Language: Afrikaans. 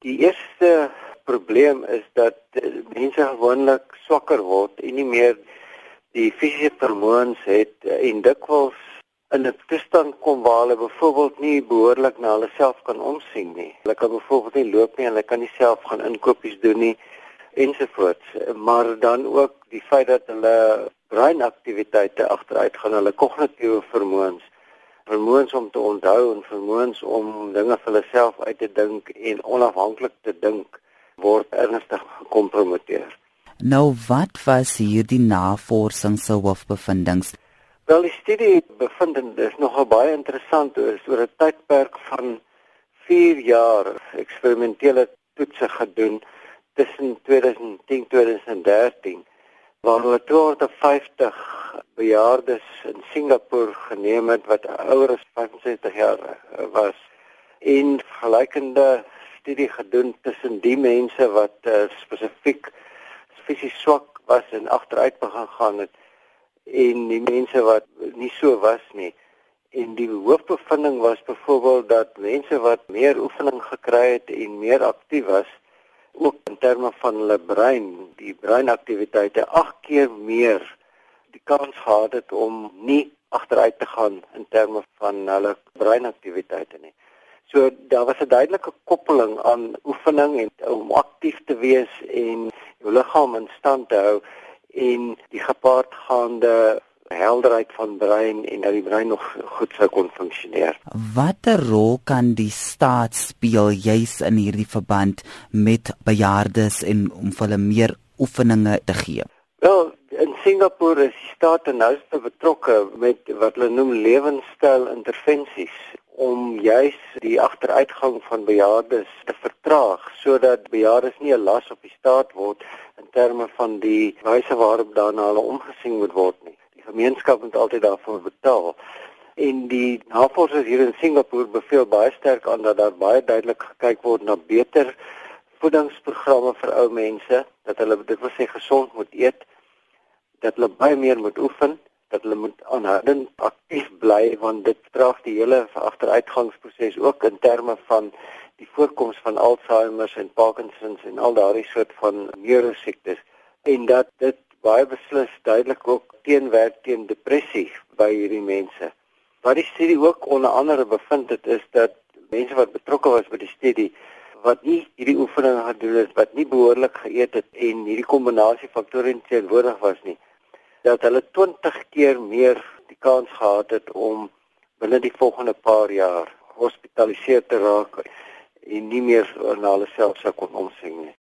Die eerste probleem is dat eh, mense gewoonlik swakker word en nie meer die fisiese vermoëns het eh, en dikwels in 'n toestand kom waar hulle byvoorbeeld nie behoorlik na hulle self kan omsien nie. Hulle kan byvoorbeeld nie loop nie en hulle kan nie self gaan inkopies doen nie ensovoorts. Maar dan ook die feit dat hulle breinaktiwiteite agteruit gaan, hulle kognitiewe vermoëns, vermoëns om te onthou en vermoëns om dinge vir hulle self uit te dink en onafhanklik te dink word ernstig gekompromiteer. Nou wat was hierdie navorsing se hoofbevindings? Wel die studie bevind en dis nogal baie interessant oor so 'n tydperk van 4 jaar eksperimentele toetse gedoen tussen 2010 2013 waar hulle 250 bejaardes in Singapore geneem het wat ouer as 65 jaar was en gelykende studie gedoen tussen die mense wat uh, spesifiek fisies swak was en agteruit begin gaan het en die mense wat nie so was nie. En die hoofbevinding was byvoorbeeld dat mense wat meer oefening gekry het en meer aktief was, ook in terme van hulle brein, die breinaktiwiteite 8 keer meer die kans gehad het om nie agteruit te gaan in terme van hulle breinaktiwiteite nie. So daar was 'n duidelike koppeling aan oefening en om aktief te wees en jou liggaam in stand te hou en die gepaardgaande helderheid van brein en dat die brein nog goed sou kon funksioneer. Watter rol kan die staat speel juis in hierdie verband met bejaardes en om hulle meer oefeninge te gee? Wel, Singapore is die staat nou betrokke met wat hulle noem lewenstyl intervensies om juis die agteruitgang van bejaardes te vertraag sodat bejaardes nie 'n las op die staat word in terme van die wyse waarop daarna hulle omgesien moet word nie. Die gemeenskap moet altyd daarvoor betaal. En die navorsers hier in Singapore beveel baie sterk aan dat daar baie duidelik gekyk word na beter voedingsprogramme vir ou mense, dat hulle dit wil sê gesond moet eet, dat hulle baie meer moet oefen dat hulle moet aanhoudend aktief bly want dit straf die hele agteruitgangsproses ook in terme van die voorkoms van Alzheimer en Parkinsons en al daardie soort van neurosiektes en dat dit baie beslis duidelik ook teenwerk teen depressie by hierdie mense. Wat die studie ook onder andere bevind het is dat mense wat betrokke was by die studie wat nie hierdie oefeninge gedoen het, wat nie behoorlik geëet het en hierdie kombinasie faktore teenwoordig was nie, dat hulle 20 keer meer die kans gehad het om binne die volgende paar jaar hospitaliseer te raak en nie meer na hulle self sou kon omsien nie.